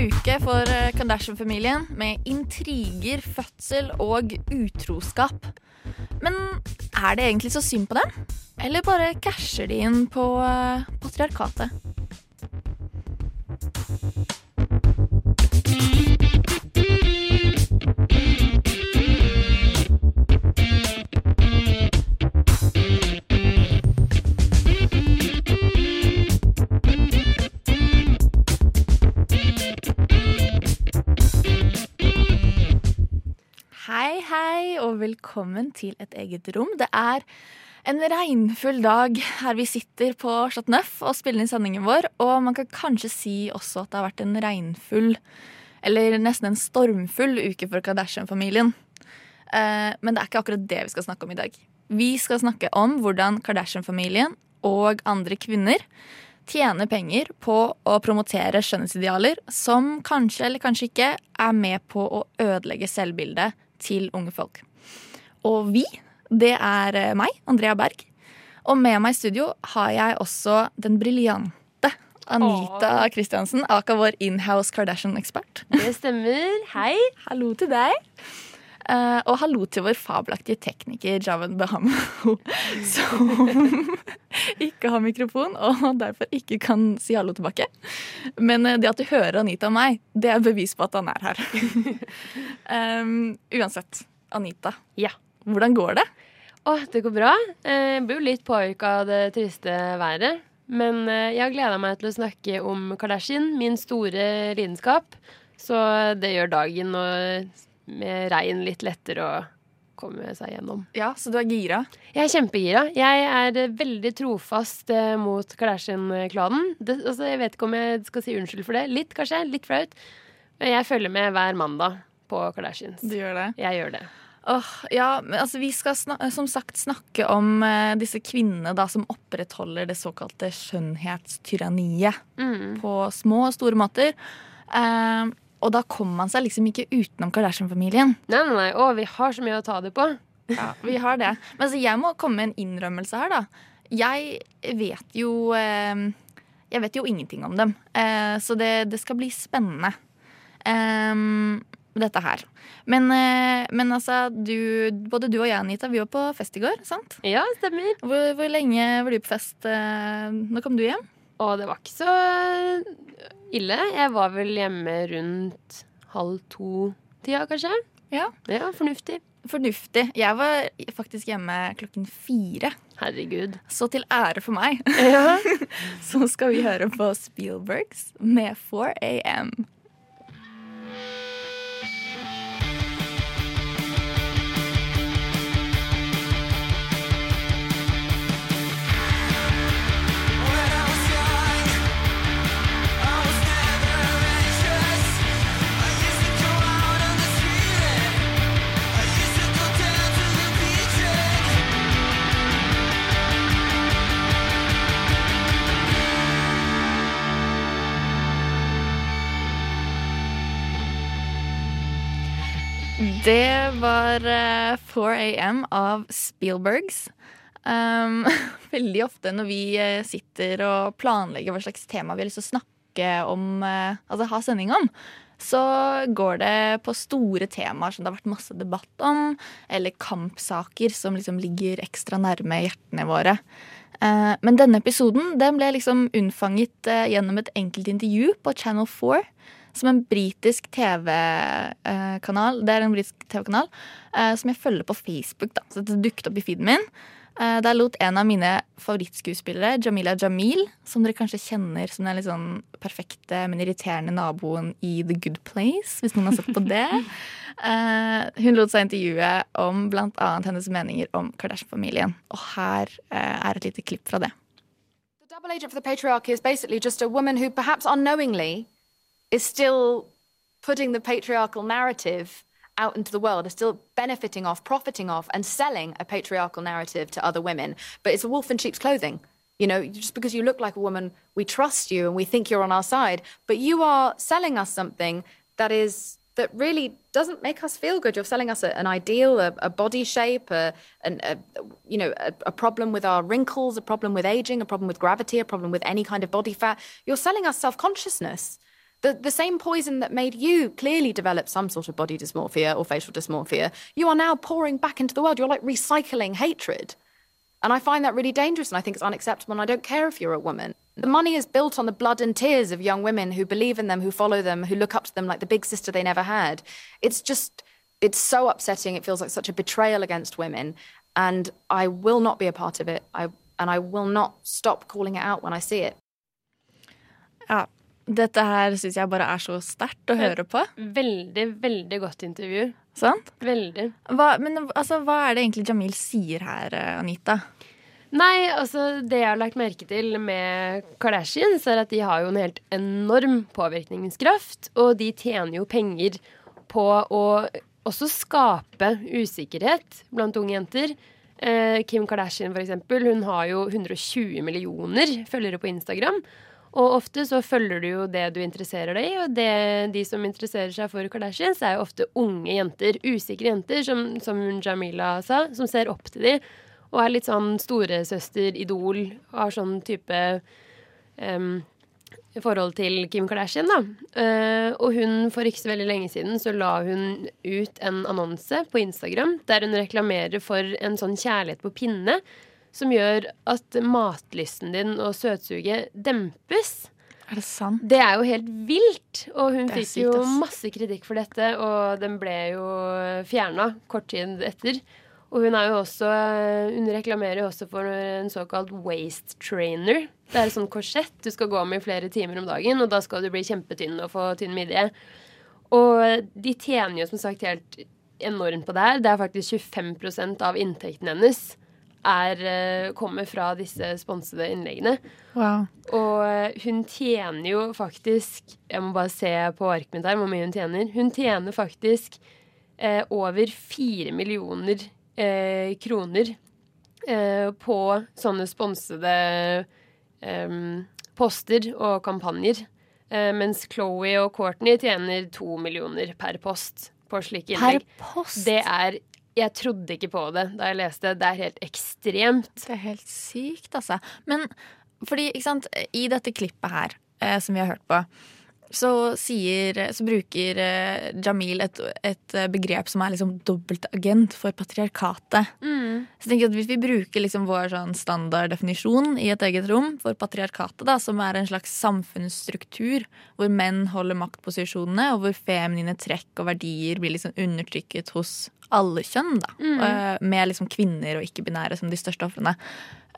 uke for eh, Kardashian-familien med intriger, fødsel og utroskap. Men er det egentlig så synd på dem? Eller bare casher de inn på eh, patriarkatet? Og velkommen til et eget rom. Det er en regnfull dag her vi sitter på Chat Neuf og spiller inn sendingen vår. Og man kan kanskje si også at det har vært en regnfull, eller nesten en stormfull uke for Kardashian-familien. Eh, Men det er ikke akkurat det vi skal snakke om i dag. Vi skal snakke om hvordan Kardashian-familien og andre kvinner tjener penger på å promotere skjønnhetsidealer som kanskje eller kanskje ikke er med på å ødelegge selvbildet til unge folk. Og vi, det er eh, meg, Andrea Berg. Og med meg i studio har jeg også den briljante Anita Kristiansen, aka vår inhouse Kardashian-ekspert. Det stemmer. Hei. Hallo til deg. Eh, og hallo til vår fabelaktige tekniker Javan Bahamo, som ikke har mikrofon og derfor ikke kan si hallo tilbake. Men eh, det at du hører Anita og meg, det er bevis på at han er her. um, uansett, Anita. Ja. Hvordan går det? Å, det går bra. Eh, Jeg blir jo litt påvirka av det triste været. Men eh, jeg har gleda meg til å snakke om Kardashian, min store lidenskap. Så det gjør dagen og med regn litt lettere å komme seg gjennom. Ja, Så du er gira? Jeg er kjempegira. Jeg er eh, veldig trofast eh, mot Kardashian-klanen. Altså, jeg vet ikke om jeg skal si unnskyld for det. Litt, kanskje. Litt flaut. Men jeg følger med hver mandag på Kardashians. Du gjør det? Jeg gjør det. Åh, ja, men altså Vi skal som sagt snakke om eh, disse kvinnene da som opprettholder det såkalte skjønnhetstyranniet Mm. på små og store måter. Eh, og da kommer man seg liksom ikke utenom Kardashian-familien. Nei, nei, nei. Å, vi har så mye å ta det på. Ja, vi har det. Men altså, jeg må komme med en innrømmelse her, da. Jeg vet jo eh, Jeg vet jo ingenting om dem. Eh, så det, det skal bli spennende. Eh, dette her. Men, eh, men altså, du, både du og jeg, Anita, vi var på fest i går, sant? Ja, stemmer. Hvor, hvor lenge var du på fest? Eh, Når kom du hjem? Og det var ikke så ille. Jeg var vel hjemme rundt halv to-tida, kanskje. Ja. Ja, fornuftig. Fornuftig. Jeg var faktisk hjemme klokken fire. Herregud. Så til ære for meg, Ja. så skal vi høre på Spielbergs med 4 AM. Det var uh, 4 AM av Spielbergs. Um, veldig ofte når vi uh, sitter og planlegger hva slags tema vi har lyst til å snakke om, uh, altså ha sending om, så går det på store temaer som det har vært masse debatt om, eller kampsaker som liksom ligger ekstra nærme hjertene våre. Eh, men denne episoden den ble liksom unnfanget gjennom et enkelt intervju på Channel 4 som en britisk TV-kanal. Det er en britisk TV-kanal eh, som jeg følger på Facebook. da, så Det dukket opp i feeden min. Eh, Der lot en av mine favorittskuespillere, Jamila Jamil, som dere kanskje kjenner som den litt sånn perfekte, men irriterende naboen i The Good Place, hvis noen har sett på det. Eh, Hun lot seg intervjue om annet hennes meninger om Kardashian-familien. Og her eh, er et lite klipp fra det. The double agent for the patriarchy is basically just a woman who perhaps unknowingly is still putting the patriarchal narrative out into the world are still benefiting off, profiting off, and selling a patriarchal narrative to other women. But it's a wolf in sheep's clothing. You know, just because you look like a woman, we trust you and we think you're on our side. But you are selling us something that is that really doesn't make us feel good. You're selling us a, an ideal, a, a body shape, a, an, a you know, a, a problem with our wrinkles, a problem with aging, a problem with gravity, a problem with any kind of body fat. You're selling us self-consciousness. The, the same poison that made you clearly develop some sort of body dysmorphia or facial dysmorphia, you are now pouring back into the world. You're like recycling hatred. And I find that really dangerous and I think it's unacceptable. And I don't care if you're a woman. The money is built on the blood and tears of young women who believe in them, who follow them, who look up to them like the big sister they never had. It's just, it's so upsetting. It feels like such a betrayal against women. And I will not be a part of it. I, and I will not stop calling it out when I see it. Ja. Dette her syns jeg bare er så sterkt å høre på. Veldig, veldig godt intervju. Sant? Veldig. Hva, men altså, hva er det egentlig Jamil sier her, eh, Anita? Nei, altså det jeg har lagt merke til med Kardashians, er at de har jo en helt enorm påvirkningskraft. Og de tjener jo penger på å også skape usikkerhet blant unge jenter. Eh, Kim Kardashian, for eksempel, hun har jo 120 millioner følgere på Instagram. Og ofte så følger du jo det du interesserer deg i, og det, de som interesserer seg for Kardashians, er jo ofte unge jenter. Usikre jenter, som, som Jamila sa, som ser opp til dem. Og er litt sånn storesøster, idol, har sånn type um, forhold til Kim Kardashian, da. Uh, og hun, for ikke så veldig lenge siden, så la hun ut en annonse på Instagram der hun reklamerer for en sånn kjærlighet på pinne som gjør at matlysten din og søtsuget dempes. Er det sant? Det er jo helt vilt. Og hun fikk sykt, jo masse kritikk for dette, og den ble jo fjerna kort tid etter. Og hun er jo også Hun reklamerer jo også for en såkalt waist trainer. Det er et sånt korsett du skal gå med i flere timer om dagen, og da skal du bli kjempetynn og få tynn midje. Og de tjener jo som sagt helt enormt på det her. Det er faktisk 25% av inntekten hennes er, eh, kommer fra disse sponsede innleggene. Wow. Og eh, hun tjener jo faktisk Jeg må bare se på arket mitt her hvor mye hun tjener. Hun tjener faktisk eh, over fire millioner eh, kroner eh, på sånne sponsede eh, poster og kampanjer. Eh, mens Chloé og Courtney tjener to millioner per post på slike Per post? Det er Jeg trodde ikke på det da jeg leste. Det er helt ekstremt. Det er helt sykt, altså. Men fordi, ikke sant, i dette klippet her, eh, som vi har hørt på, så, sier, så bruker eh, Jamil et, et eh, begrep som er liksom dobbeltagent for patriarkatet. Så jeg tenker at Hvis vi bruker liksom vår sånn standarddefinisjon i et eget rom for patriarkatet, da, som er en slags samfunnsstruktur hvor menn holder maktposisjonene, og hvor feminine trekk og verdier blir liksom undertrykket hos alle kjønn, da, mm. med liksom kvinner og ikke-binære som de største ofrene.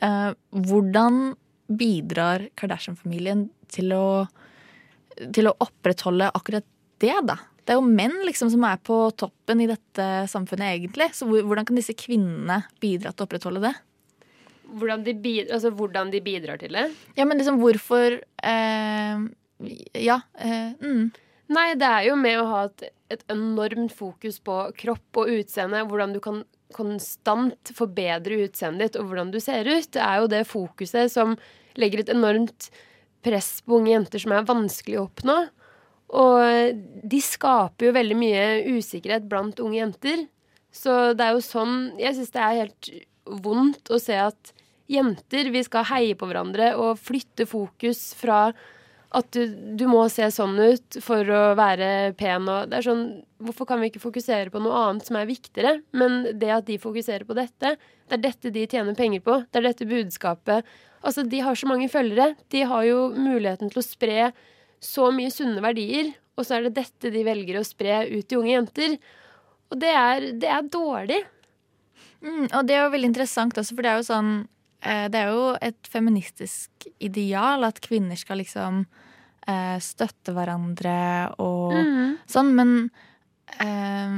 Eh, hvordan bidrar Kardashian-familien til å, til å opprettholde akkurat det, da? Det er jo menn liksom som er på toppen i dette samfunnet, egentlig. Så hvordan kan disse kvinnene bidra til å opprettholde det? Hvordan de, bidrar, altså, hvordan de bidrar til det. Ja, men liksom hvorfor eh, Ja. Eh, mm. Nei, det er jo med å ha et, et enormt fokus på kropp og utseende. Hvordan du kan konstant forbedre utseendet ditt og hvordan du ser ut. Det er jo det fokuset som legger et enormt press på unge jenter som er vanskelig å oppnå. Og de skaper jo veldig mye usikkerhet blant unge jenter. Så det er jo sånn Jeg syns det er helt vondt å se at jenter, vi skal heie på hverandre og flytte fokus fra at du, du må se sånn ut for å være pen. Og det er sånn, hvorfor kan vi ikke fokusere på noe annet som er viktigere? Men det at de fokuserer på dette, det er dette de tjener penger på. Det er dette budskapet. Altså, De har så mange følgere. De har jo muligheten til å spre så mye sunne verdier. Og så er det dette de velger å spre ut til unge jenter. Og det er, det er dårlig. Mm, og det er jo veldig interessant også, for det er jo sånn eh, Det er jo et feministisk ideal at kvinner skal liksom eh, støtte hverandre og sånn, men eh,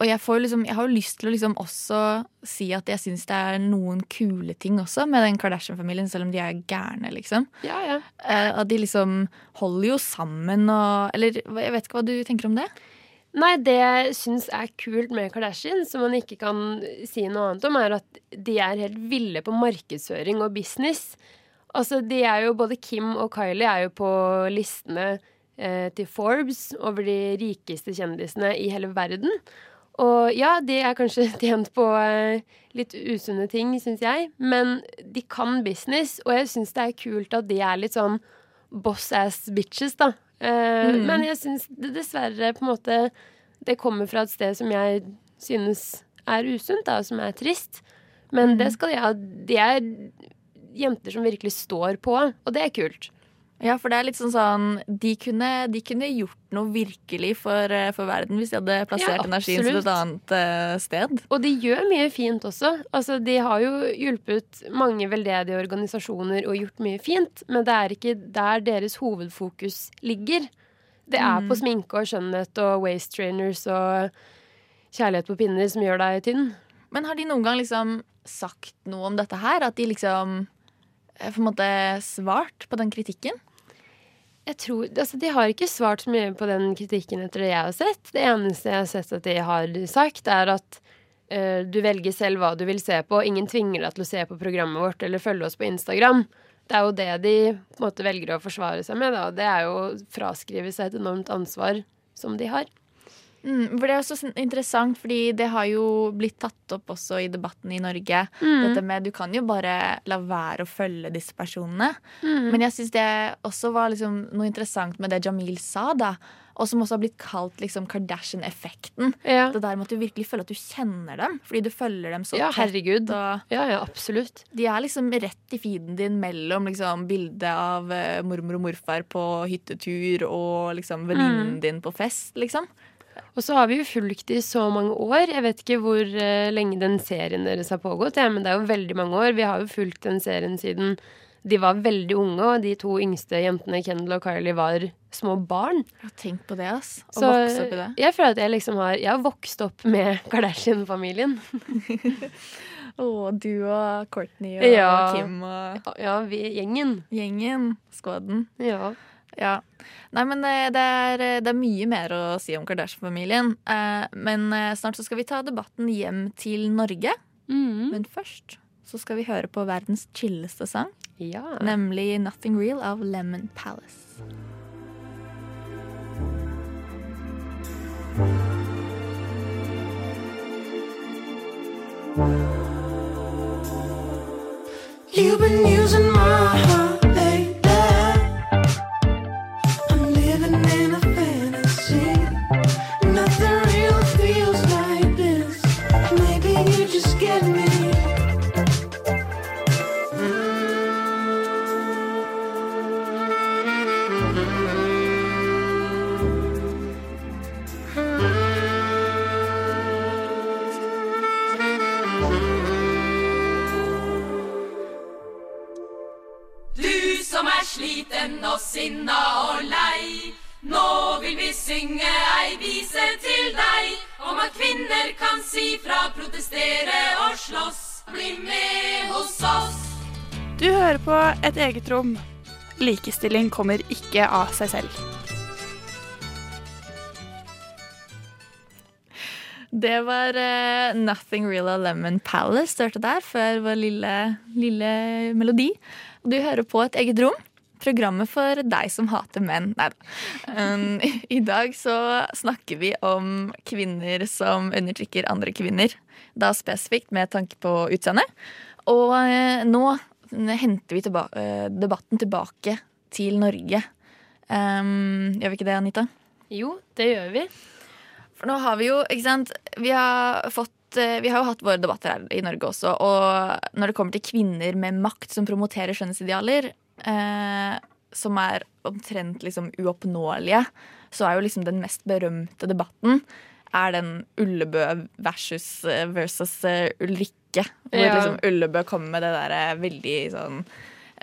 Og jeg, får liksom, jeg har jo lyst til å liksom også si at jeg syns det er noen kule ting også med den Kardashian-familien, selv om de er gærne, liksom. Ja, ja. Eh, at de liksom holder jo sammen og Eller jeg vet ikke hva du tenker om det? Nei, det jeg syns er kult med Kardashian, som man ikke kan si noe annet om, er at de er helt ville på markedsføring og business. Altså, de er jo, Både Kim og Kylie er jo på listene eh, til Forbes over de rikeste kjendisene i hele verden. Og ja, de er kanskje tjent på eh, litt usunne ting, syns jeg, men de kan business, og jeg syns det er kult at de er litt sånn boss ass bitches, da. Mm. Men jeg syns det dessverre på en måte Det kommer fra et sted som jeg synes er usunt, da, som er trist. Men det skal de ha. De er jenter som virkelig står på, og det er kult. Ja, for det er litt sånn sånn De kunne, de kunne gjort noe virkelig for, eh, for verden hvis de hadde plassert Ja, energien til et annet uh, sted. Og de gjør mye fint også. Altså, de har jo hjulpet mange veldedige organisasjoner og gjort mye fint, men det er ikke der deres hovedfokus ligger. Det er på sminke og skjønnhet og waist trainers og kjærlighet på pinner som gjør deg tynn. Men har de noen gang liksom sagt noe om dette her? At de liksom eh, på en måte svart på den kritikken? Jeg tror, altså De har ikke svart så mye på den kritikken etter det jeg har sett. Det eneste jeg har sett at de har sagt, er at uh, du velger selv hva du vil se på. Ingen tvinger deg til å se på programmet vårt eller følge oss på Instagram. Det er jo det de måte velger å forsvare seg med. Da. Det er jo å fraskrive seg et enormt ansvar som de har. Mm, for Det er også sånn interessant, fordi det har jo blitt tatt opp også i debatten i Norge. Mm. Dette med Du kan jo bare la være å følge disse personene. Men jeg syns det også var liksom noe interessant med det Jamil sa, da. Og som også har blitt kalt liksom Kardashian-effekten. Ja. Det der med at du virkelig føler at du kjenner dem, fordi du følger dem så Ja, tett. herregud. Og Ja, ja, absolutt. de er liksom rett i feeden din mellom liksom bildet av eh, mormor og morfar på hyttetur og liksom venninnen din på fest, liksom. Og så har vi jo fulgt i så mange år. Jeg vet ikke hvor eh, lenge den serien deres har pågått, ja, men det er jo veldig mange år. Vi har jo fulgt den serien siden de var veldig unge, og de to yngste jentene, Kendal og Kylie, var små barn. Jeg har tenkt på det, ass. Å Så vokse opp i det. jeg føler at jeg liksom har Jeg har vokst opp med Kardashian-familien. Å, du og Courtney og Ja. Kim og Ja, vi gjengen. gjengen. Skåden. Ja. Ja. Nei, men eh, det er, det er mye mer å si om Kardashian-familien. Eh, Men eh, snart så skal vi ta debatten hjem til Norge. Mm. Men først så skal vi høre på verdens chilleste sang, ja. nemlig 'Nothing Real' av Lemon Palace. You've been using my heart, Et eget rom. Likestilling kommer ikke av seg selv. Det var uh, 'Nothing Real' of Lemon Palace du hørte der før vår lille, lille melodi. Du hører på Et eget rom. Programmet for deg som hater menn. Nei da. Um, I dag så snakker vi om kvinner som undertrykker andre kvinner. Da spesifikt med tanke på utseende. Og eh, nå henter vi tilba eh, debatten tilbake til Norge. Um, gjør vi ikke det, Anita? Jo, det gjør vi. For nå har vi jo, ikke sant Vi har fått eh, vi har jo hatt våre debatter her i Norge også, og når det kommer til kvinner med makt som promoterer skjønnhetsidealer, uh, som er omtrent liksom uoppnåelige, så er jo liksom den mest berømte debatten er den Ullebø versus, eh, versus eh, Ulrikke. Hvor Ja. liksom Ullebø kommer med det der veldig sånn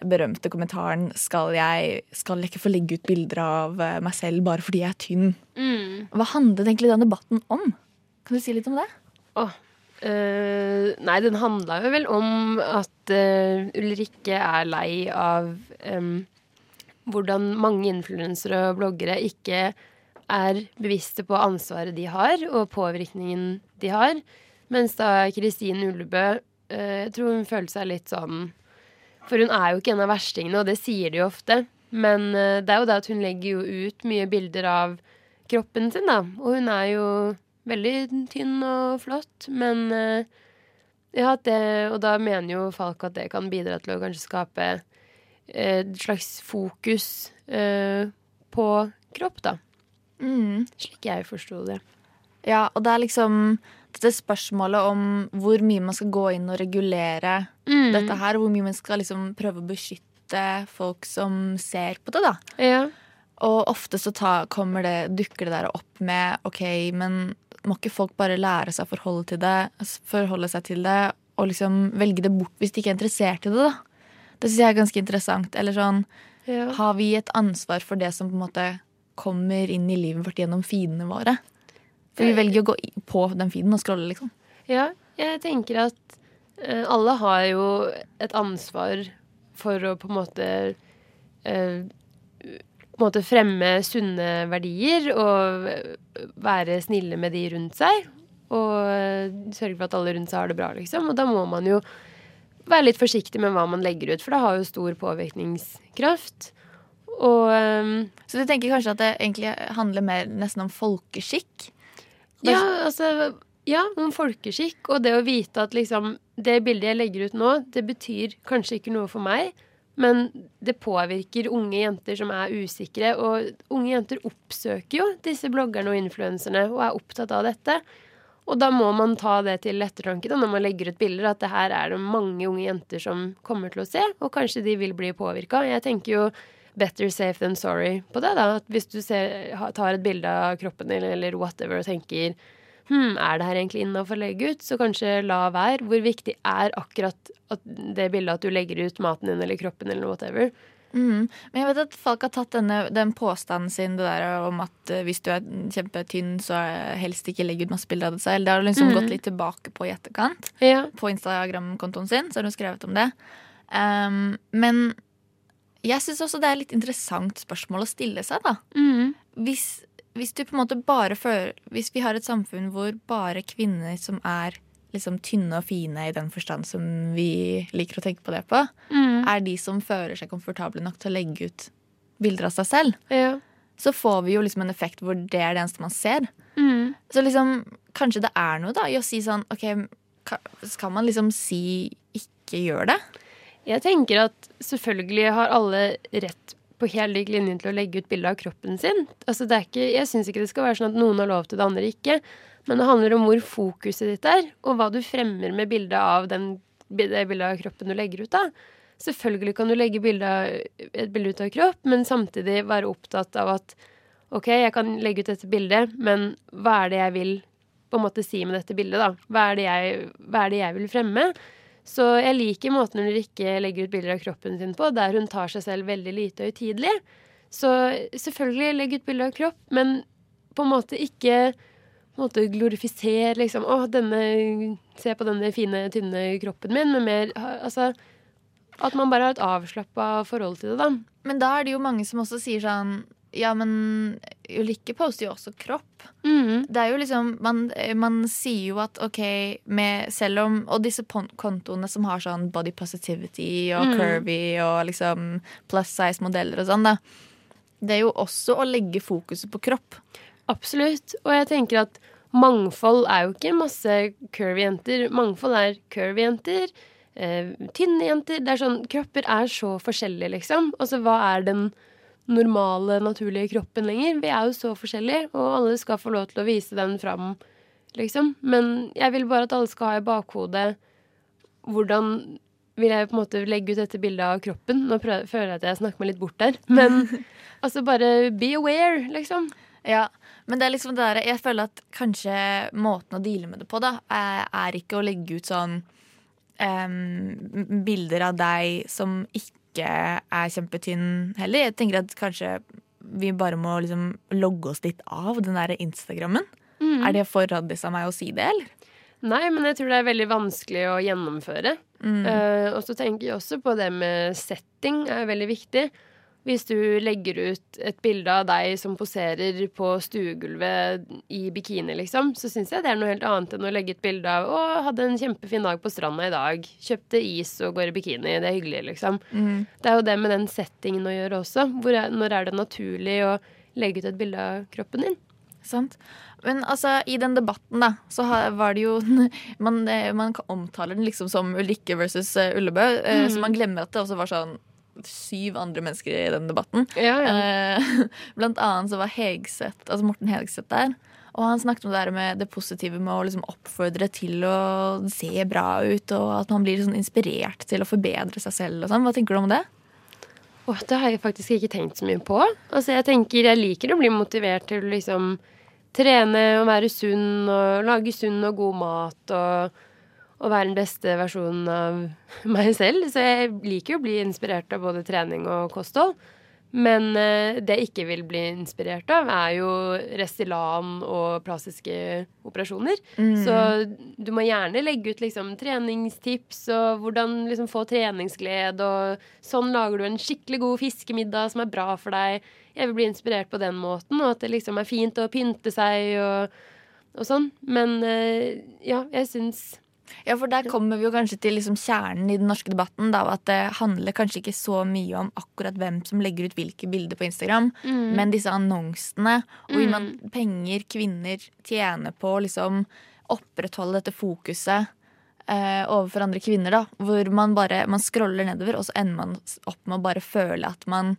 berømte kommentaren skal jeg, skal jeg ikke få legge ut bilder av eh, meg selv bare fordi jeg er tynn. Hva handlet egentlig den debatten om? Kan du si litt om det? Oh, eh, nei, den handla jo vel om at eh, Ulrikke er lei av em, hvordan mange influensere og bloggere ikke er bevisste på ansvaret de har, og påvirkningen de har. Mens da Kristin Ullebø eh, Jeg tror hun følte seg litt sånn For hun er jo ikke en av verstingene, og det sier de jo ofte. Men eh, det er jo det at hun legger jo ut mye bilder av kroppen sin, da. Og hun er jo veldig tynn og flott, men eh, ja, det, og da mener jo Falk at det kan bidra til å kanskje skape et slags fokus på kropp, da. Mm. Slik jeg forsto det. Ja, og det er liksom dette spørsmålet om hvor mye man skal gå inn og regulere Mm. dette her, hvor mye man skal liksom prøve å beskytte folk som ser på det, da. Ja. Og ofte så ta, det, dukker det der opp med OK, men må ikke folk bare lære seg å forholde, til det, forholde seg til det og liksom velge det bort hvis de ikke er interessert i det, da? Det syns jeg er ganske interessant. Eller sånn Ja. Har vi et ansvar for det som på en måte kommer inn i livet vårt gjennom feedene våre? For vi velger å gå på den feeden og scrolle, liksom. Ja, jeg tenker at eh, alle har jo et ansvar for å på en måte eh, på en måte fremme sunne verdier og være snille med de rundt seg. Og eh, sørge for at alle rundt seg har det bra, liksom. Og da må man jo være litt forsiktig med hva man legger ut, for det har jo stor påvirkningskraft. Og eh, Så du tenker kanskje at det egentlig handler mer nesten om folkeskikk? Ja, altså Ja, om folkeskikk og det å vite at liksom Det bildet jeg legger ut nå, det betyr kanskje ikke noe for meg, men det påvirker unge jenter som er usikre. Og unge jenter oppsøker jo disse bloggerne og influenserne og er opptatt av dette. Og da må man ta det til ettertanke da, når man legger ut bilder, at det her er det mange unge jenter som kommer til å se, og kanskje de vil bli påvirka. Jeg tenker jo better safe than sorry på det. da, at Hvis du ser, tar et bilde av kroppen din eller whatever og tenker hm, er det her egentlig innafor å legge ut, så kanskje la være. Hvor viktig er akkurat at det bildet at du legger ut maten din eller kroppen eller whatever. Mm. Men jeg vet at folk har tatt denne, den påstanden sin det der om at eh, hvis du er kjempetynn, så helst ikke legg ut masse bilder av deg selv. Det har liksom mm. gått litt tilbake på i etterkant. Ja. På Instagram-kontoen sin så har hun skrevet om det. Um, men jeg syns også det er et litt interessant spørsmål å stille seg, da. Mm. Hvis, hvis du på en måte bare føler Hvis vi har et samfunn hvor bare kvinner som er liksom tynne og fine i den forstand som vi liker å tenke på det på, Mm. er de som føler seg komfortable nok til å legge ut bilder av seg selv, Ja. så får vi jo liksom en effekt hvor det er det eneste man ser. Mm. Så liksom, kanskje det er noe da i å si sånn OK, skal man liksom si ikke gjør det? Jeg tenker at selvfølgelig har alle rett på helt lik linje til å legge ut bilde av kroppen sin. Altså det er ikke, jeg syns ikke det skal være sånn at noen har lov til det, andre ikke. Men det handler om hvor fokuset ditt er, og hva du fremmer med bildet av den, det bildet av kroppen du legger ut av. Selvfølgelig kan du legge bilde av, et bilde ut av kropp, men samtidig være opptatt av at OK, jeg kan legge ut dette bildet, men hva er det jeg vil på en måte si med dette bildet, da? Hva er det jeg, hva er det jeg vil fremme? Så jeg liker måten hun ikke legger ut bilder av kroppen sin på, der hun tar seg selv veldig lite høytidelig. Så selvfølgelig legg ut bilde av kropp, men på en måte ikke på måte glorifisere liksom Å, denne Se på denne fine, tynne kroppen min, men mer Altså at man bare har et avslappa forhold til det, da. Men da er det jo mange som også sier sånn Ja, men Ulrikke poster jo også kropp. Mm. Det er jo liksom Man, man sier jo at OK, med, selv om Og disse kontoene som har sånn body positivity og Mm. curvy og liksom plus size modeller og sånn, da. Det er jo også å legge fokuset på kropp. Absolutt. Og jeg tenker at mangfold er jo ikke masse curvy jenter. Mangfold er curvy jenter, eh, tynne jenter. Det er sånn, Kropper er så forskjellige, liksom. Altså, hva er den normale, naturlige kroppen lenger? Vi er jo så forskjellige, og alle skal få lov til å vise den fram, liksom. Men jeg vil bare at alle skal ha i bakhodet hvordan vil jeg på en måte legge ut dette bildet av kroppen? Nå prøver, føler jeg at jeg snakker meg litt bort der. Men altså bare be aware, liksom. Ja, men det er liksom det der, jeg føler at kanskje måten å deale med det på, da, er, ikke å legge ut sånn um, bilder av deg som ikke er kjempetynn heller. Jeg tenker at kanskje vi bare må liksom logge oss litt av den der Instagrammen. Er det for raddis av meg å si det, eller? Nei, men jeg tror det er veldig vanskelig å gjennomføre. Mm. Uh, og så tenker jeg også på det med setting er veldig viktig. Hvis du legger ut et bilde av deg som poserer på stuegulvet i bikini, liksom, så syns jeg det er noe helt annet enn å legge et bilde av 'Å, hadde en kjempefin dag på stranda i dag. Kjøpte is og går i bikini. Det er hyggelig', liksom. Det er jo det med den settingen å gjøre også. Er, når er det naturlig å legge ut et bilde av kroppen din? Sant? Men altså, i den debatten, da, så var det jo Man, eh, man omtaler den liksom som Ulrikke versus eh, Ullebø, eh, så man glemmer at det også var sånn syv andre mennesker i den debatten. Ja, ja. Eh, Blant annet så var Hegseth, altså Morten Hegseth der. Og han snakket om det med det positive med å liksom oppfordre til å se bra ut, og at man blir sånn inspirert til å forbedre seg selv og sånn. Hva tenker du om det? Åh, det har jeg faktisk ikke tenkt så mye på. Altså, jeg tenker jeg liker å bli motivert til å liksom trene og være sunn og lage sunn og god mat og, og være den beste versjonen av meg selv. Så jeg liker jo å bli inspirert av både trening og kosthold. Men eh, det jeg ikke vil bli inspirert av, er jo Restylan og plastiske operasjoner. Så du må gjerne legge ut liksom treningstips og hvordan liksom få treningsglede og sånn lager du en skikkelig god fiskemiddag som er bra for deg. Jeg vil bli inspirert på den måten, og at det liksom er fint å pynte seg og, og sånn. Men eh, ja, jeg syns Ja, for der kommer vi jo kanskje til liksom kjernen i den norske debatten. Da, at det handler kanskje ikke så mye om akkurat hvem som legger ut hvilke bilder på Instagram, men disse annonsene og hvor man penger kvinner tjener på å liksom opprettholde dette fokuset eh, overfor andre kvinner. da Hvor man bare man scroller nedover, og så ender man opp med å bare føle at man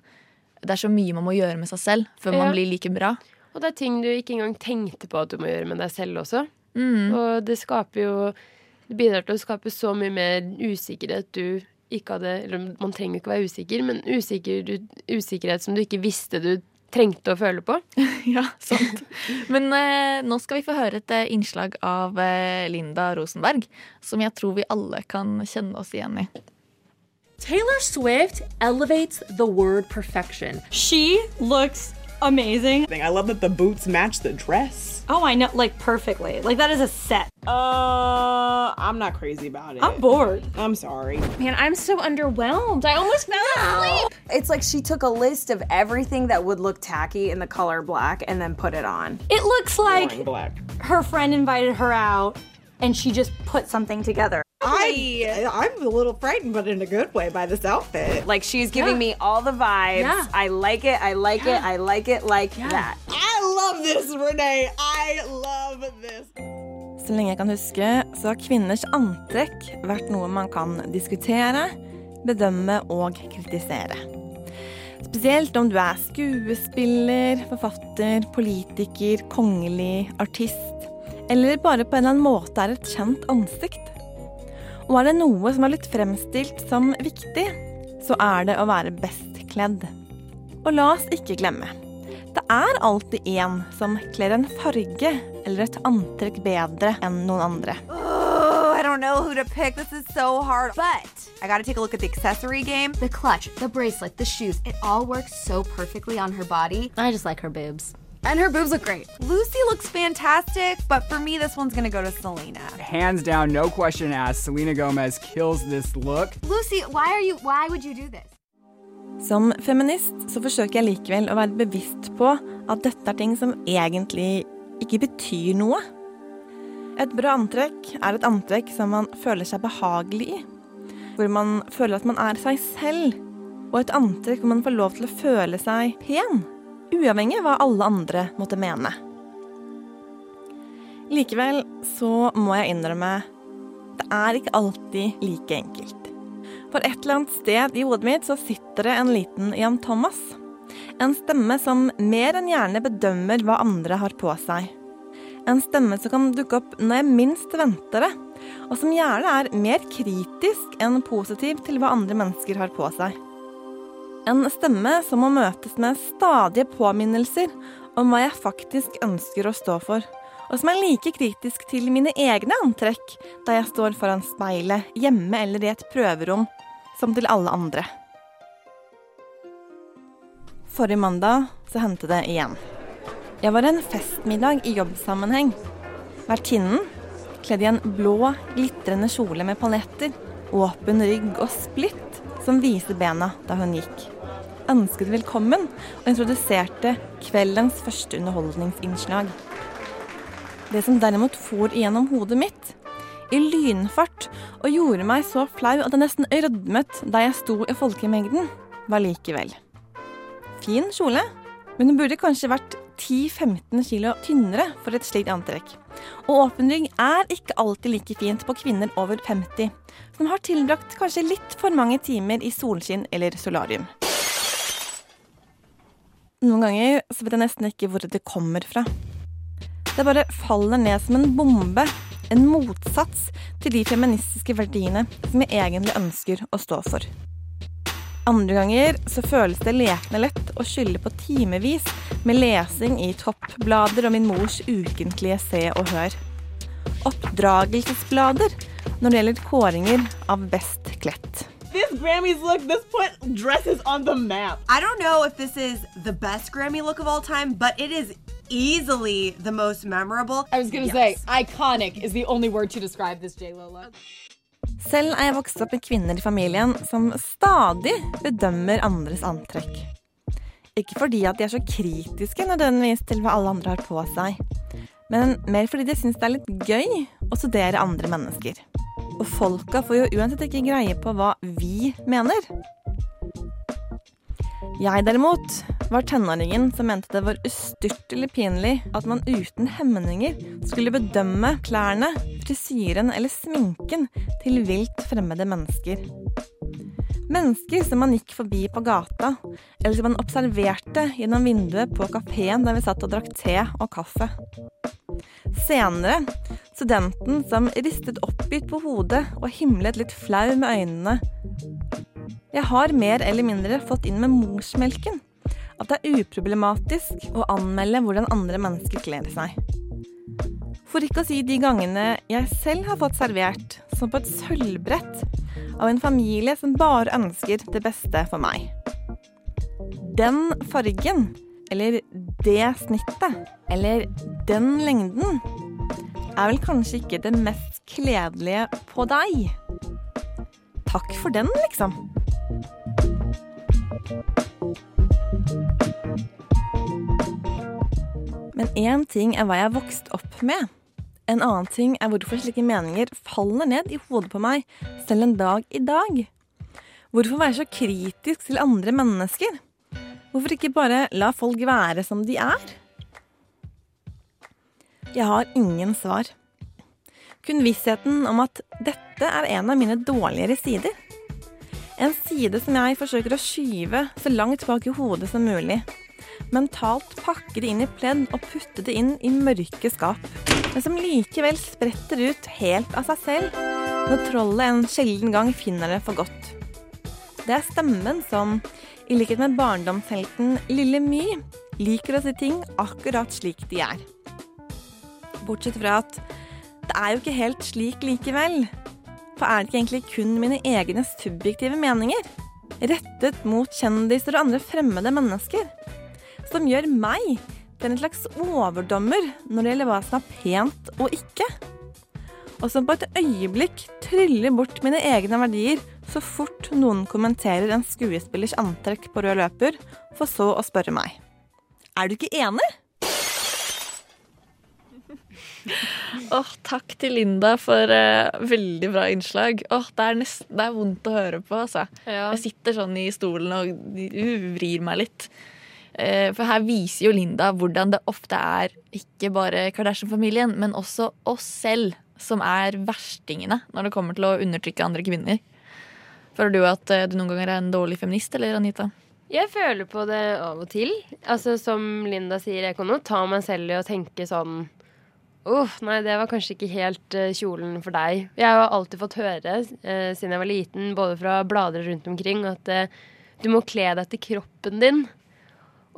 det er så mye man må gjøre med seg selv før Ja. man blir like bra. Og det er ting du ikke engang tenkte på at du må gjøre med deg selv også. Mm. Og det skaper jo Det bidrar til å skape så mye mer usikkerhet du ikke hadde Eller man trenger jo ikke være usikker, men usikker, usikkerhet som du ikke visste du trengte å føle på. Ja, sant. Men eh, nå skal vi få høre et eh, innslag av eh, Linda Rosenberg, som jeg tror vi alle kan kjenne oss igjen i. Taylor Swift elevates the word perfection. She looks amazing. I love that the boots match the dress. Oh, I know, like perfectly. Like that is a set. Uh, I'm not crazy about it. I'm bored. I'm sorry. Man, I'm so underwhelmed. I almost fell asleep. It's like she took a list of everything that would look tacky in the color black and then put it on. It looks like Boring black. her friend invited her out and she just put something together. I I'm a little frightened, but in a good way, by this outfit. Like she's giving me all the vibes. Yeah. I like it. I like it. I like it like that. I love this, Renee. I love this. Så lenge jeg kan huske, så har kvinners antrekk vært noe man kan diskutere, bedømme og kritisere. Spesielt om du er skuespiller, forfatter, politiker, kongelig, artist, eller bare på en eller annen måte er et kjent ansikt. Og er det noe som er blitt fremstilt som viktig, så er det å være best kledd. Og la oss ikke glemme. Det er alltid en som kler en farge eller et antrekk bedre enn noen andre. Oh, I don't know who to pick. This is so hard. But I gotta take a look at the accessory game. The clutch, the bracelet, the shoes, it all works so perfectly on her body. I just like her boobs. And her boobs look great. Lucy looks fantastic, but for me, this one's gonna go to Selena. Hands down, no question asked, Selena Gomez kills this look. Lucy, why are you why would you do this? Som feminist så forsøker jeg likevel å være bevisst på at dette er ting som egentlig ikke betyr noe. Et bra antrekk er et antrekk som man føler seg behagelig i. Hvor man føler at man er seg selv. Og et antrekk hvor man får lov til å føle seg pen. Uavhengig av hva alle andre måtte mene. Likevel så må jeg innrømme det er ikke alltid like enkelt. For et eller annet sted i hodet mitt så sitter det en liten Jan Thomas. En stemme som mer enn gjerne bedømmer hva andre har på seg. En stemme som kan dukke opp når jeg minst venter det, og som gjerne er mer kritisk enn positiv til hva andre mennesker har på seg. En stemme som må møtes med stadige påminnelser om hva jeg faktisk ønsker å stå for, og som er like kritisk til mine egne antrekk da jeg står foran speilet, hjemme eller i et prøverom, som til alle andre. Forrige mandag så hendte det igjen. Jeg var en festmiddag i jobbsammenheng. Vertinnen, kledd i en blå, glitrende kjole med paljetter, åpen rygg og splitt, som viser bena da hun gikk. Ønsket velkommen og introduserte kveldens første underholdningsinnslag. Det som derimot for igjennom hodet mitt, i lynfart, og gjorde meg så flau at jeg nesten rødmet da jeg sto i folkemengden, var likevel Fin kjole, men hun burde kanskje vært 10-15 kilo tynnere for et slikt antrekk. Og åpen rygg er ikke alltid like fint på kvinner over 50, som har tilbrakt kanskje litt for mange timer i solskinn eller solarium. Noen ganger så vet jeg nesten ikke hvor det kommer fra. Det bare faller ned som en bombe, en motsats til de feministiske verdiene som jeg egentlig ønsker å stå for. Andre ganger så føles det lekende lett å skylde på timevis med lesing i toppblader og min mors ukentlige Se og Hør. Oppdragelsesblader når det gjelder kåringer av best kledt. This Grammys look, this put dresses on the map. I don't know if this is the best Grammy look of all time, but it is easily the most memorable. I was gonna say, iconic is the only word to describe this J-Lo look. Selv er jeg vokst opp med kvinner i familien som stadig bedømmer andres antrekk. Ikke fordi at de er så kritiske nødvendigvis til hva alle andre har på seg, men mer fordi de syns det er litt gøy å studere andre mennesker. Og folka får jo uansett ikke greie på hva vi mener. Jeg derimot var tenåringen som mente det var ustyrtelig pinlig at man uten hemninger skulle bedømme klærne, frisyren eller sminken til vilt fremmede mennesker. Mennesker som man gikk forbi på gata, eller som man observerte gjennom vinduet på kafeen der vi satt og drakk te og kaffe. Senere studenten som ristet oppgitt på hodet og himlet litt flau med øynene. Jeg har mer eller mindre fått inn med morsmelken at det er uproblematisk å anmelde hvordan andre mennesker kler seg. For ikke å si de gangene jeg selv har fått servert, som på et sølvbrett, av en familie som bare ønsker det beste for meg. Den fargen, eller det snittet, eller den lengden, er vel kanskje ikke det mest kledelige på deg. Takk for den, liksom. Men én ting er hva jeg har vokst opp med. En annen ting er hvorfor slike meninger faller ned i hodet på meg selv en dag i dag. Hvorfor være så kritisk til andre mennesker? Hvorfor ikke bare la folk være som de er? Jeg har ingen svar. Kun vissheten om at dette er en av mine dårligere sider. En side som jeg forsøker å skyve så langt bak i hodet som mulig. Mentalt pakke det inn i pledd og putte det inn i mørke skap. Men som likevel spretter ut helt av seg selv når trollet en sjelden gang finner det for godt. Det er stemmen som, i likhet med barndomshelten Lille My, liker å si ting akkurat slik de er. Bortsett fra at det er jo ikke helt slik likevel. For er det ikke egentlig kun mine egne subjektive meninger, rettet mot kjendiser og andre fremmede mennesker, som gjør meg til en slags overdommer når det gjelder hva som er pent og ikke? Og som på et øyeblikk tryller bort mine egne verdier så fort noen kommenterer en skuespillers antrekk på rød løper, for så å spørre meg. Er du ikke enig? Åh, takk til Linda for uh, veldig bra innslag. Åh, det, er nesten, det er vondt å høre på. Altså. Jeg sitter sånn i stolen og uh, vrir meg litt. Uh, for her viser jo Linda hvordan det ofte er ikke bare Kardashian-familien, men også oss selv som er verstingene når det kommer til å undertrykke andre kvinner. Føler du at uh, du noen ganger er en dårlig feminist, eller Anita? Jeg føler på det av og til. Altså Som Linda sier, jeg kan jo ta meg selv i å tenke sånn Uff, nei, det var kanskje ikke helt uh, kjolen for deg. Jeg har alltid fått høre uh, siden jeg var liten, både fra blader rundt omkring, at eh, du må kle deg til kroppen din.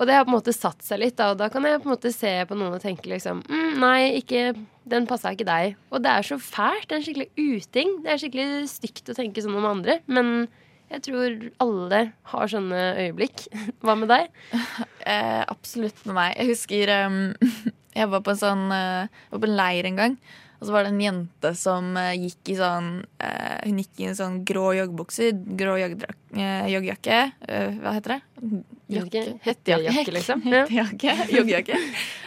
Og det har på en måte satt seg litt, da, og da kan jeg på en måte se på noen og tenke liksom mm, Nei, ikke, den passa ikke deg. Og det er så fælt. Det er en skikkelig uting. Det er skikkelig stygt å tenke sånn om andre. Men jeg tror alle har sånne øyeblikk. Hva med deg? Eh, absolutt med meg. Jeg husker um, jeg var på en sånn uh, var på en leir en gang. Og så var det en jente som eh, gikk i sånn eh, Hun gikk i en sånn grå joggebukse, grå eh, joggejakke. eh, hva heter det? Jakke. Hettejakke, liksom. Hettejakke. Joggejakke.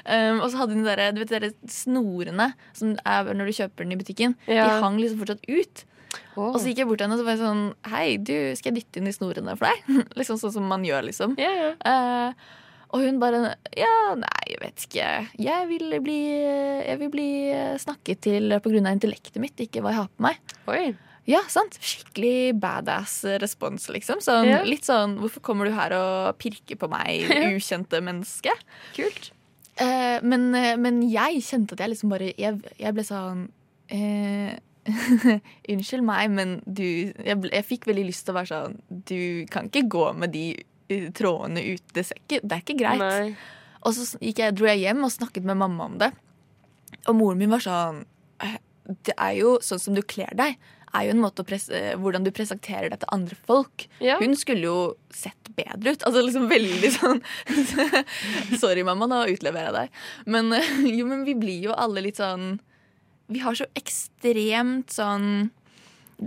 Um, og så hadde hun de der, du vet, de snorene som er når du kjøper den i butikken. Ja. De hang liksom fortsatt ut. Og så gikk jeg bort til henne og så var jeg sånn Hei, du, skal jeg dytte inn de snorene for deg? liksom sånn som man gjør, liksom. Eh, og hun bare Ja, nei, jeg vet ikke. Jeg vil bli, jeg vil bli snakket til av intellektet mitt, ikke hva jeg har på meg. Oi. Ja, sant. Skikkelig badass respons, liksom. Sånn, Ja. Litt sånn Hvorfor kommer du her og pirker på meg, ukjente menneske? Kult. Eh, men, eh, men jeg kjente at jeg liksom bare Jeg, jeg ble sånn eh, Unnskyld meg, men du jeg, ble, jeg fikk veldig lyst til å være sånn Du kan ikke gå med de eh, trådene ut. Det, sekket ikke, det er ikke greit. Nei. Og så jeg, dro jeg hjem og snakket med mamma om det. Og moren min var sånn «Eh, Det er jo sånn som du kler deg. Er jo en måte å presse, eh, Hvordan du presenterer deg til andre folk. Ja. Hun skulle jo sett bedre ut. Altså liksom veldig sånn Sorry, mamma, nå utleverer jeg deg. Men, eh, jo, men vi blir jo alle litt sånn Vi har så ekstremt sånn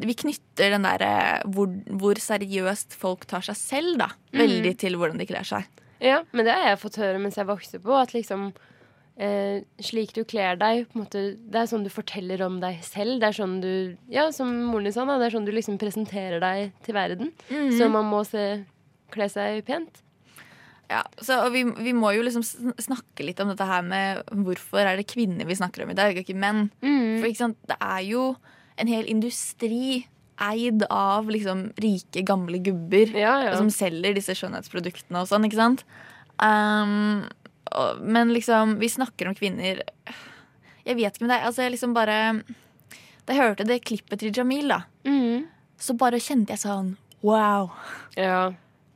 vi knytter den der eh, hvor, hvor seriøst folk tar seg selv, da. Mm. Veldig til hvordan de kler seg. Ja, men det har jeg fått høre mens jeg vokste på. At liksom eh, slik du kler deg, måte, det er sånn du forteller om deg selv. Det er sånn du Ja, som moren din sa, det er sånn du liksom presenterer deg til verden. Mm. Så man må se, kle seg pent. Ja, så og vi, vi må jo liksom snakke litt om dette her med hvorfor er det kvinner vi snakker om i dag, ikke menn. Mm. For ikke sant, det er jo en hel industri eid av liksom rike, gamle gubber ja. som selger disse skjønnhetsproduktene og sånn, ikke sant? Um, og, men liksom, vi snakker om kvinner Jeg vet ikke men det er altså jeg liksom bare Da jeg hørte det klippet til Jamil, da, Mm. så bare kjente jeg sånn Wow.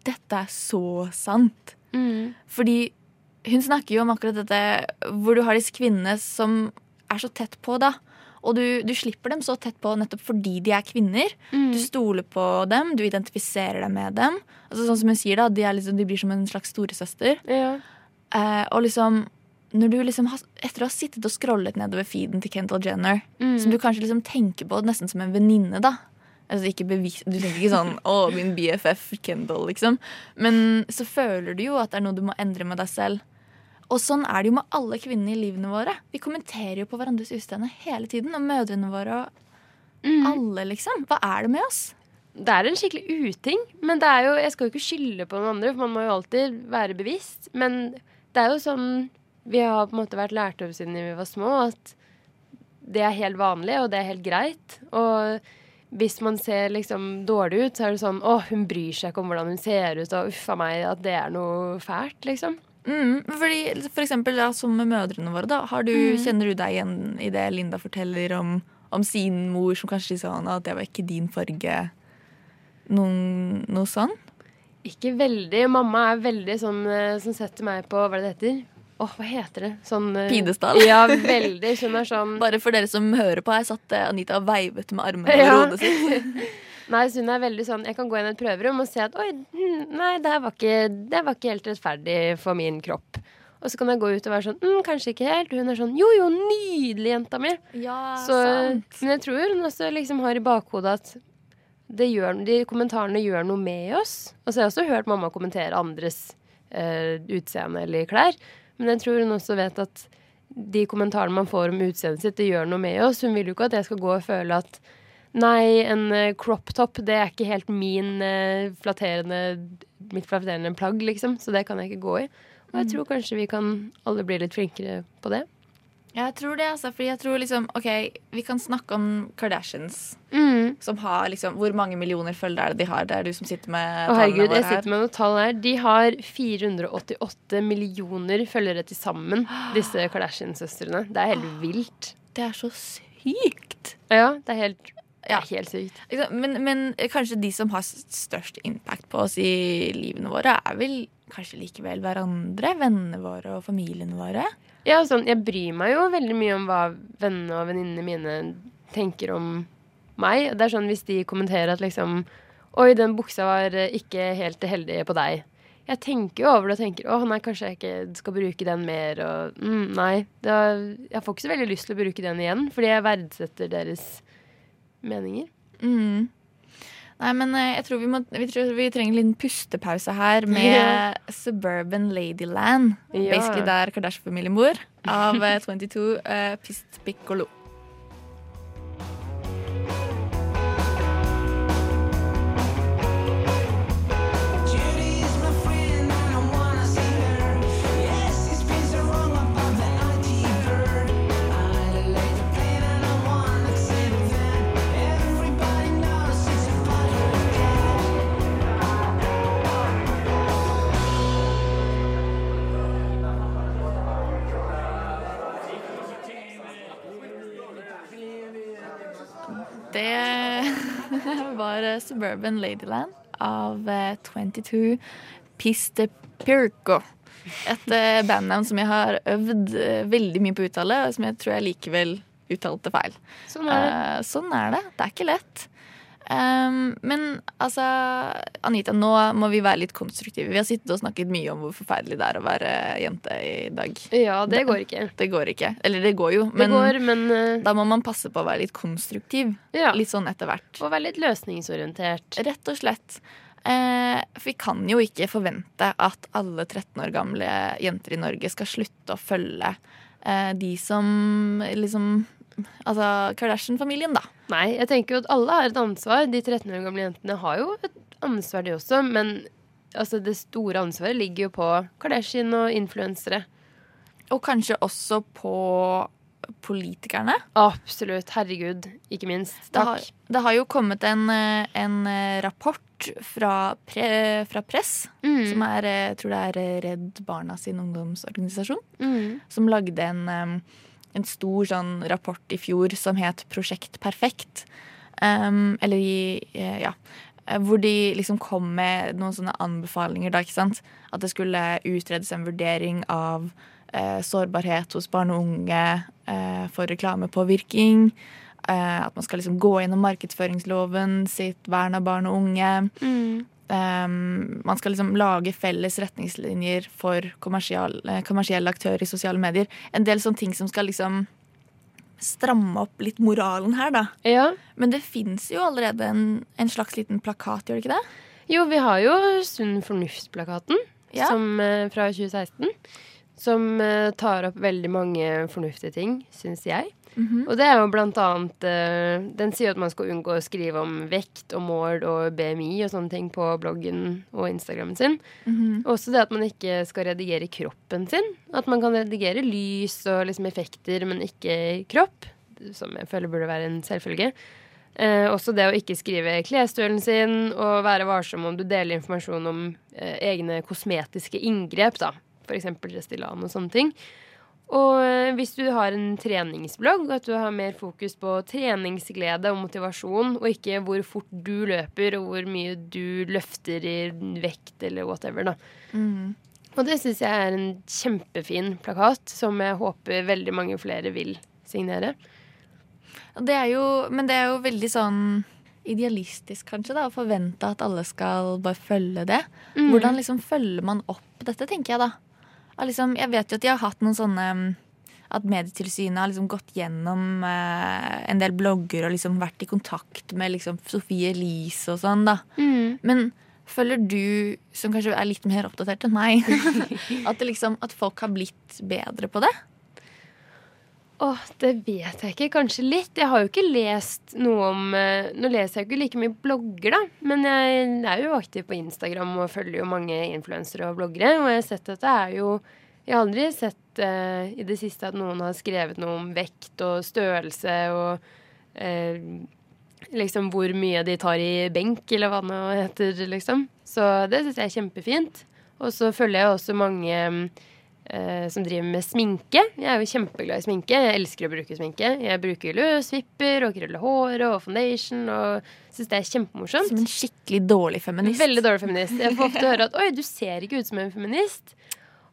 Dette er så sant. Mm. Fordi hun snakker jo om akkurat dette hvor du har disse kvinnene som er så tett på, da. Og du, du slipper dem så tett på nettopp fordi de er kvinner. Mm. Du stoler på dem, du identifiserer deg med dem. Altså Sånn som hun sier, da, de, er liksom, de blir som en slags storesøster. Eh, og liksom når du liksom har, Etter å ha sittet og scrollet nedover feeden til Kendall Jenner, Mm. som du kanskje liksom tenker på nesten som en venninne, da. Altså ikke bevis, du tenker ikke sånn 'Å, min BFF Kendall', liksom. Men så føler du jo at det er noe du må endre med deg selv. Og sånn er det jo med alle kvinnene i livene våre. Vi kommenterer jo på hverandres utseende hele tiden. Og mødrene våre og alle, liksom. Hva er det med oss? Det er en skikkelig uting. Men det er jo, jeg skal jo ikke skylde på noen andre, for man må jo alltid være bevisst. Men det er jo sånn vi har på en måte vært lært opp siden vi var små, at det er helt vanlig, og det er helt greit. Og hvis man ser liksom dårlig ut, så er det sånn Å, hun bryr seg ikke om hvordan hun ser ut, og uffa meg, at det er noe fælt, liksom. Mm, fordi, for eksempel ja, som med mødrene våre, da. Har du, Mm. Kjenner du deg igjen i det Linda forteller om, om sin mor, som kanskje sier sånn at det var ikke din farge? Noen, noe sånn? Ikke veldig. Mamma er veldig sånn eh, som setter meg på Hva er det det heter? Åh, hva heter det? Sånn eh, Pidestall? Ja, veldig. Hun er sånn Bare for dere som hører på, her satt eh, Anita og veivet med armene over Ja. hodet sitt. Nei, hun er veldig sånn Jeg kan gå inn i et prøverom og se at oi, hm, nei, det her var ikke, det var ikke helt rettferdig for min kropp. Og så kan jeg gå ut og være sånn mm, kanskje ikke helt. Hun er sånn jo, jo, nydelig, jenta mi. Ja, så, sant. men jeg tror hun også liksom har i bakhodet at det gjør, de kommentarene gjør noe med oss. Og så har jeg også hørt mamma kommentere andres eh, utseende eller klær. Men jeg tror hun også vet at de kommentarene man får om utseendet sitt, det gjør noe med oss. Hun vil jo ikke at jeg skal gå og føle at nei, en eh, crop top, det er ikke helt min eh, flatterende, mitt flatterende plagg, liksom. Så det kan jeg ikke gå i. Og jeg Mm. tror kanskje vi kan alle bli litt flinkere på det. Jeg tror det, altså. Fordi jeg tror liksom OK, vi kan snakke om Kardashians. Mm. Som har liksom Hvor mange millioner følgere er det de har? Det er du som sitter med Å, herregud, jeg sitter med noen tall her. De har 488 millioner følgere til sammen, disse Kardashian-søstrene. Det er helt vilt. Det er så sykt. Ja, det er helt, det er helt sykt. Men, men kanskje de som har størst impact på oss i livene våre, er vel kanskje likevel hverandre? Vennene våre og familiene våre? Ja, sånn, jeg bryr meg jo veldig mye om hva vennene og venninnene mine tenker om meg. Det er sånn hvis de kommenterer at liksom Oi, den buksa var eh, ikke helt heldig på deg. jeg tenker jo over det og tenker å nei, kanskje jeg ikke skal bruke den mer. Og mm, nei, da, jeg får ikke så veldig lyst til å bruke den igjen, fordi jeg verdsetter deres meninger. Mm. Nei, men eh, jeg tror vi, må, vi tror vi trenger en liten pustepause her med yeah. Suburban Ladyland. Ja. Basically der Kardashian-familien bor. Av eh, 22 uh, Pist Piccolo. Det var eh, Suburban Ladyland av eh, 22 Piste Pirco. Et eh, bandnavn som jeg har øvd eh, veldig mye på å uttale, og som jeg tror jeg likevel uttalte feil. Sånn er det. Eh, sånn er det. Det er ikke lett. Um, men altså, Anita, nå må vi være litt konstruktive. Vi har sittet og snakket mye om hvor forferdelig det er å være jente i dag. Ja, det går ikke. Det går ikke. Eller det går jo, Det men, går, men uh, da må man passe på å være litt konstruktiv. Ja. Litt sånn etter hvert. Og være litt løsningsorientert. Rett og slett. Eh, for vi kan jo ikke forvente at alle 13 år gamle jenter i Norge skal slutte å følge eh, de som liksom Altså Kardashian-familien, da. Nei, jeg tenker jo at alle har et ansvar. De 13 år gamle jentene har jo et ansvar, de også. Men altså, det store ansvaret ligger jo på Kardashian og influensere. Og kanskje også på politikerne. Absolutt. Herregud. Ikke minst. Det har, Takk. det har jo kommet en, en eh, rapport fra, pre, fra Press, Mm. som er eh, jeg tror det er Redd Barna sin ungdomsorganisasjon, Mm. som lagde en, eh, en stor sånn rapport i fjor som het Prosjekt Perfekt. Um, eller i eh, Ja. Hvor de liksom kom med noen sånne anbefalinger, da, ikke sant. At det skulle utredes en vurdering av eh, sårbarhet hos barn og unge eh, for reklamepåvirkning. Eh, at man skal liksom gå gjennom markedsføringsloven sitt vern av barn og unge. Mm. Um, man skal liksom lage felles retningslinjer for eh, kommersielle aktører i sosiale medier. En del sånne ting som skal liksom stramme opp litt moralen her, da. Ja. Men det fins jo allerede en, en slags liten plakat, gjør det ikke det? Jo, vi har jo Sunn fornuft-plakaten Ja. som, eh, fra 2016. Som eh, tar opp veldig mange fornuftige ting, syns jeg. Mhm. Og det er jo blant annet uh, Den sier at man skal unngå å skrive om vekt og mål og BMI og sånne ting på bloggen og Instagrammen sin. Mhm. Også det at man ikke skal redigere kroppen sin. At man kan redigere lys og liksom effekter, men ikke kropp. Som jeg føler burde være en selvfølge. Eh, også det å ikke skrive klesstølen sin, og være varsom om du deler informasjon om eh, egne kosmetiske inngrep, da. F.eks. Restylane og sånne ting. Og eh, hvis du har en treningsblogg, at du har mer fokus på treningsglede og motivasjon, og ikke hvor fort du løper, og hvor mye du løfter i vekt eller whatever, da. Mm. Og det syns jeg er en kjempefin plakat, som jeg håper veldig mange flere vil signere. Det jo, men det er jo veldig sånn idealistisk, kanskje, da, å forvente at alle skal bare følge det. Mm. Hvordan liksom følger man opp dette, tenker jeg da. Liksom, jeg vet jo at de har hatt noen sånne mm, At Medietilsynet har liksom gått gjennom eh, en del blogger og liksom vært i kontakt med liksom Sofie Elise og sånn, da. Mm. Men føler du, som kanskje er litt mer oppdatert enn meg, at, det liksom, at folk har blitt bedre på det? Åh, det vet jeg ikke. Kanskje litt. Jeg har jo ikke lest noe om eh, Nå leser jeg jo ikke like mye blogger, da. Men jeg er jo aktiv på Instagram og følger jo mange influensere og bloggere. Og jeg har sett at det er jo Jeg har aldri sett uh, i det siste at noen har skrevet noe om vekt og størrelse og uh, liksom hvor mye de tar i benk, eller hva det nå heter, liksom. Så det syns jeg er kjempefint. Og så følger jeg også mange som driver med sminke. Jeg er jo kjempeglad i sminke. Jeg elsker å bruke sminke. Jeg bruker løsvipper og krøller håret og foundation og syns det er kjempemorsomt. Som en skikkelig dårlig feminist. Veldig dårlig feminist. Jeg får ofte høre at 'oi, du ser ikke ut som en feminist'.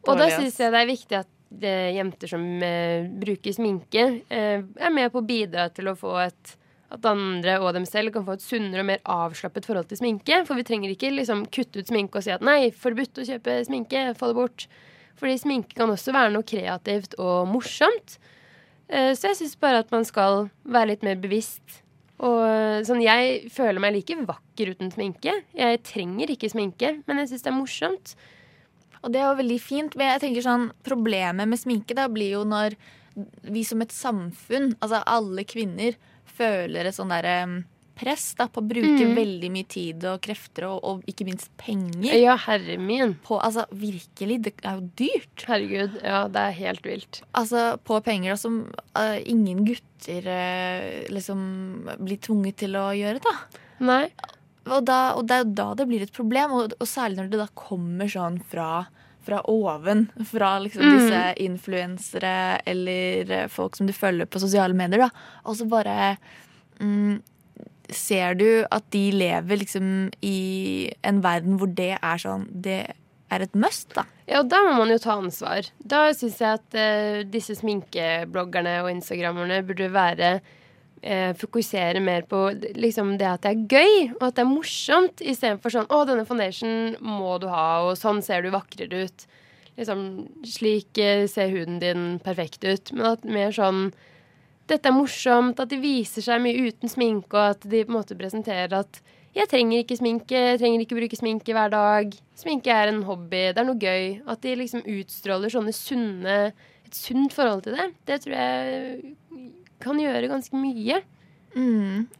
Og Dårlig, da syns jeg det er viktig at eh, jenter som eh, bruker sminke, eh, er med på å bidra til å få et at andre og dem selv kan få et sunnere og mer avslappet forhold til sminke. For vi trenger ikke liksom kutte ut sminke og si at nei, forbudt å kjøpe sminke, få det bort. Fordi sminke kan også være noe kreativt og morsomt. Eh, Så jeg syns bare at man skal være litt mer bevisst. Og eh, sånn, Jeg føler meg like vakker uten sminke. Jeg trenger ikke sminke, men jeg syns det er morsomt. Og det er jo veldig fint, men jeg tenker sånn Problemet med sminke da blir jo når vi som et samfunn, altså alle kvinner, føler et sånn derre press da, på å bruke Mm. veldig mye tid og krefter og, og ikke minst penger. Ja, herre min. På, altså, virkelig, det er jo dyrt. Herregud, ja, det er helt vilt. Altså, på penger da, som uh, ingen gutter uh, liksom blir tvunget til å gjøre, da. Nei. Og, da, og det er jo da det blir et problem, og, og særlig når det da kommer sånn fra fra oven, fra liksom Mm. disse influensere eller eh, folk som du følger på sosiale medier, da. Og så bare mm, ser du at de lever liksom i en verden hvor det er sånn Det er et must, da. Ja, og da må man jo ta ansvar. Da syns jeg at eh, disse sminkebloggerne og instagrammerne burde være eh, Fokusere mer på liksom, det at det er gøy, og at det er morsomt, istedenfor sånn 'Å, denne foundation må du ha', og 'sånn ser du vakrere ut'. Liksom, slik eh, ser huden din perfekt ut. Men at mer sånn dette er morsomt, at de viser seg mye uten sminke, og at de på en måte presenterer at jeg trenger ikke sminke, jeg trenger ikke bruke sminke hver dag. Sminke er en hobby, det er noe gøy. At de liksom utstråler sånne sunne Et sunt forhold til det. Det tror jeg kan gjøre ganske mye.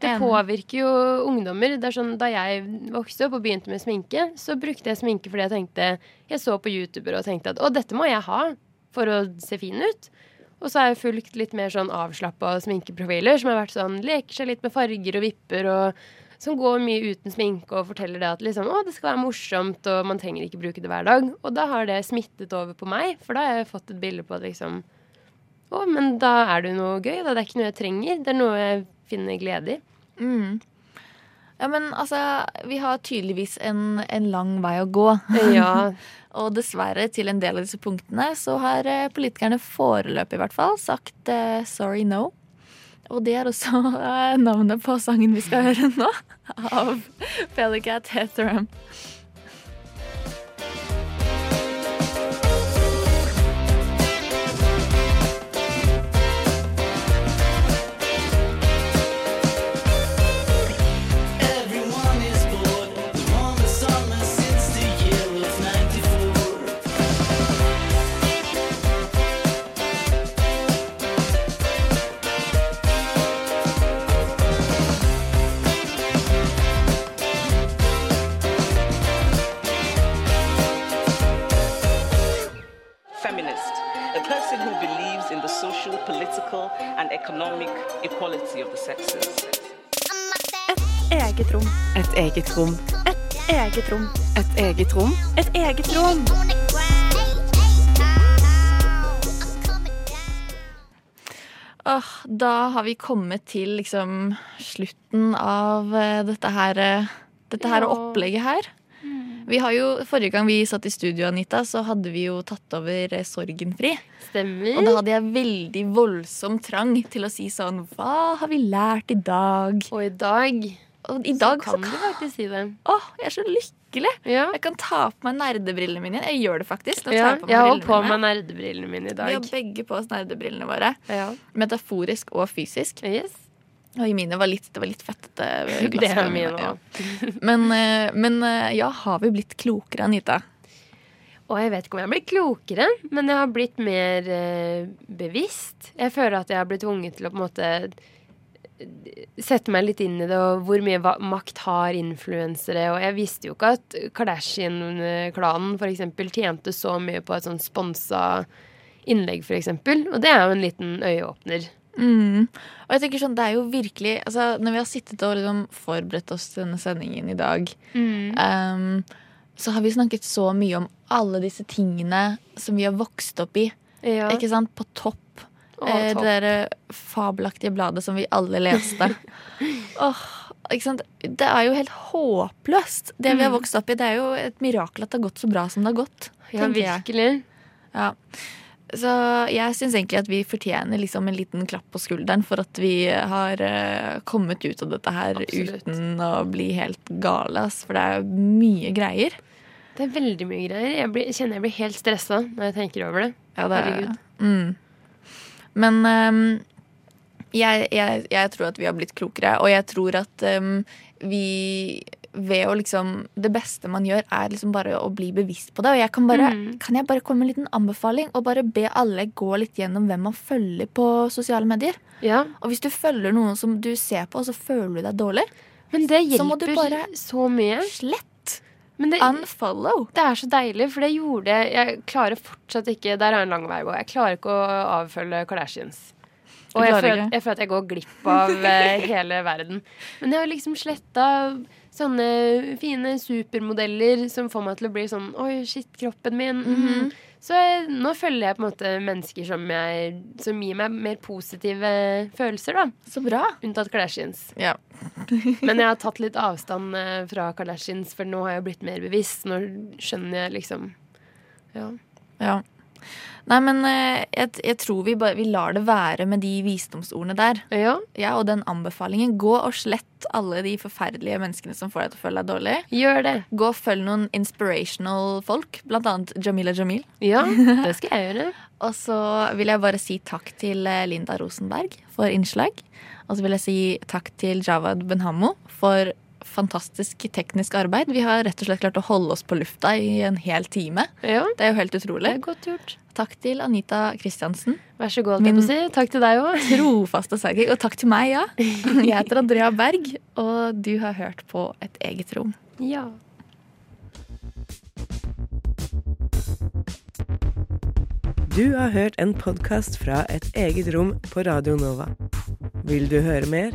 det påvirker jo ungdommer. Det er sånn, Da jeg vokste opp og begynte med sminke, så brukte jeg sminke fordi jeg tenkte Jeg så på YouTuber og tenkte at å, dette må jeg ha for å se fin ut. Og så har jeg fulgt litt mer sånn avslappa sminkeprofiler som har vært sånn leker seg litt med farger og vipper og som går mye uten sminke og forteller det at liksom, å, det skal være morsomt, og man trenger ikke bruke det hver dag. Og da har det smittet over på meg, for da har jeg fått et bilde på at liksom Å, men da er det jo noe gøy. Da. Det er ikke noe jeg trenger. Det er noe jeg finner glede i. Mm. Ja, men altså, vi har tydeligvis en, en lang vei å gå. Ja. og dessverre, til en del av disse punktene, så har eh, politikerne foreløpig i hvert fall sagt uh, sorry no. Og det er også uh, navnet på sangen vi skal høre nå, av Pellicat Hetheram. Economic equality of the sexes. Eget rom. Et eget rom. Et eget rom. Et eget rom. Et eget rom. Oh, da har vi kommet til liksom slutten av eh, dette her, eh, dette her Ja. opplegget her. Vi har jo, Forrige gang vi satt i studio, Anita, så hadde vi jo tatt over eh, Sorgenfri. Stemmer. Og da hadde jeg veldig voldsom trang til å si sånn Hva har vi lært i dag? Og i dag Og i dag så kan du faktisk si det. Åh, jeg er så lykkelig. Jeg kan ta på meg nerdebrillene mine. Jeg gjør det faktisk. Ja, jeg har brillene på meg nerdebrillene mine i dag. Vi har begge på oss nerdebrillene våre. Ja. Metaforisk og fysisk. Og i mine var litt, det var litt fettete. Det er mine ja. Men, eh, men eh, ja, har vi blitt klokere, Anita? Og jeg vet ikke om jeg har blitt klokere, men jeg har blitt mer eh, bevisst. Jeg føler at jeg har blitt tvunget til å på en måte eh, sette meg litt inn i det, og hvor mye makt har influensere. Og jeg visste jo ikke at Kardashian-klanen f.eks. tjente så mye på et sånn sponsa innlegg, f.eks. Og det er jo en liten øyeåpner. Mm. Og jeg tenker sånn, det er jo virkelig altså, Når vi har sittet og liksom forberedt oss til denne sendingen i dag, Mm. um, så har vi snakket så mye om alle disse tingene som vi har vokst opp i. Ja. Ikke sant? På topp. Å, Eh. Det der fabelaktige bladet som vi alle leste. Åh, ikke sant? Det er jo helt håpløst, det vi har vokst opp i. Det er jo et mirakel at det har gått så bra som det har gått. Ja, virkelig. jeg. virkelig. Ja. Så jeg syns egentlig at vi fortjener liksom en liten klapp på skulderen for at vi har eh, kommet ut av dette her Absolutt. uten å bli helt gale. For det er mye greier. Det er veldig mye greier. Jeg, blir, kjenner jeg blir helt stressa når jeg tenker over det. Ja, det er, Herregud. mm. Men um, jeg, jeg, jeg tror at vi har blitt klokere, og jeg tror at um, vi ved å liksom Det beste man gjør, er liksom bare å bli bevisst på det. Og jeg kan bare Mm. Kan jeg bare komme med en liten anbefaling og bare be alle gå litt gjennom hvem man følger på sosiale medier? Ja. Og hvis du følger noen som du ser på, og så føler du deg dårlig, Men det så må du hjelper bare så mye. Slett. Men det, Unfollow. Det er så deilig, for det gjorde jeg. Jeg klarer fortsatt ikke Der er en lang vei å gå. Jeg klarer ikke å avfølge Kardashians. Og jeg føler, jeg føler at jeg går glipp av eh, hele verden. Men jeg har liksom sletta sånne fine supermodeller som får meg til å bli sånn Oi, shit, kroppen min. mhm. Så jeg, nå følger jeg på en måte mennesker som, jeg, som gir meg mer positive følelser, da. Så bra. Unntatt Kardashians. Ja. Men jeg har tatt litt avstand eh, fra Kardashians, for nå har jeg blitt mer bevisst. Nå skjønner jeg liksom Ja. Ja. Nei, men eh, jeg, jeg tror vi bare vi lar det være med de visdomsordene der. Ja. Og den anbefalingen. Gå og slett alle de forferdelige menneskene som får deg til å føle deg dårlig. Gjør det. Gå og følg noen inspirational folk, blant annet Jamila Jamil. Ja, det skal jeg gjøre. og så vil jeg bare si takk til eh, Linda Rosenberg for innslag. Og så vil jeg si takk til Javad Benhammo for fantastisk teknisk arbeid. Vi har rett og slett klart å holde oss på lufta i en hel time. Ja. Det er jo helt utrolig. Det er godt gjort. Takk til Anita Kristiansen. Vær så god, si. Takk til deg òg. Trofaste sidekick. Og takk til meg, ja. Jeg heter Andrea Berg, og du har hørt på Et eget rom. Ja. Du har hørt en podkast fra Et eget rom på Radio Nova. Vil du høre mer?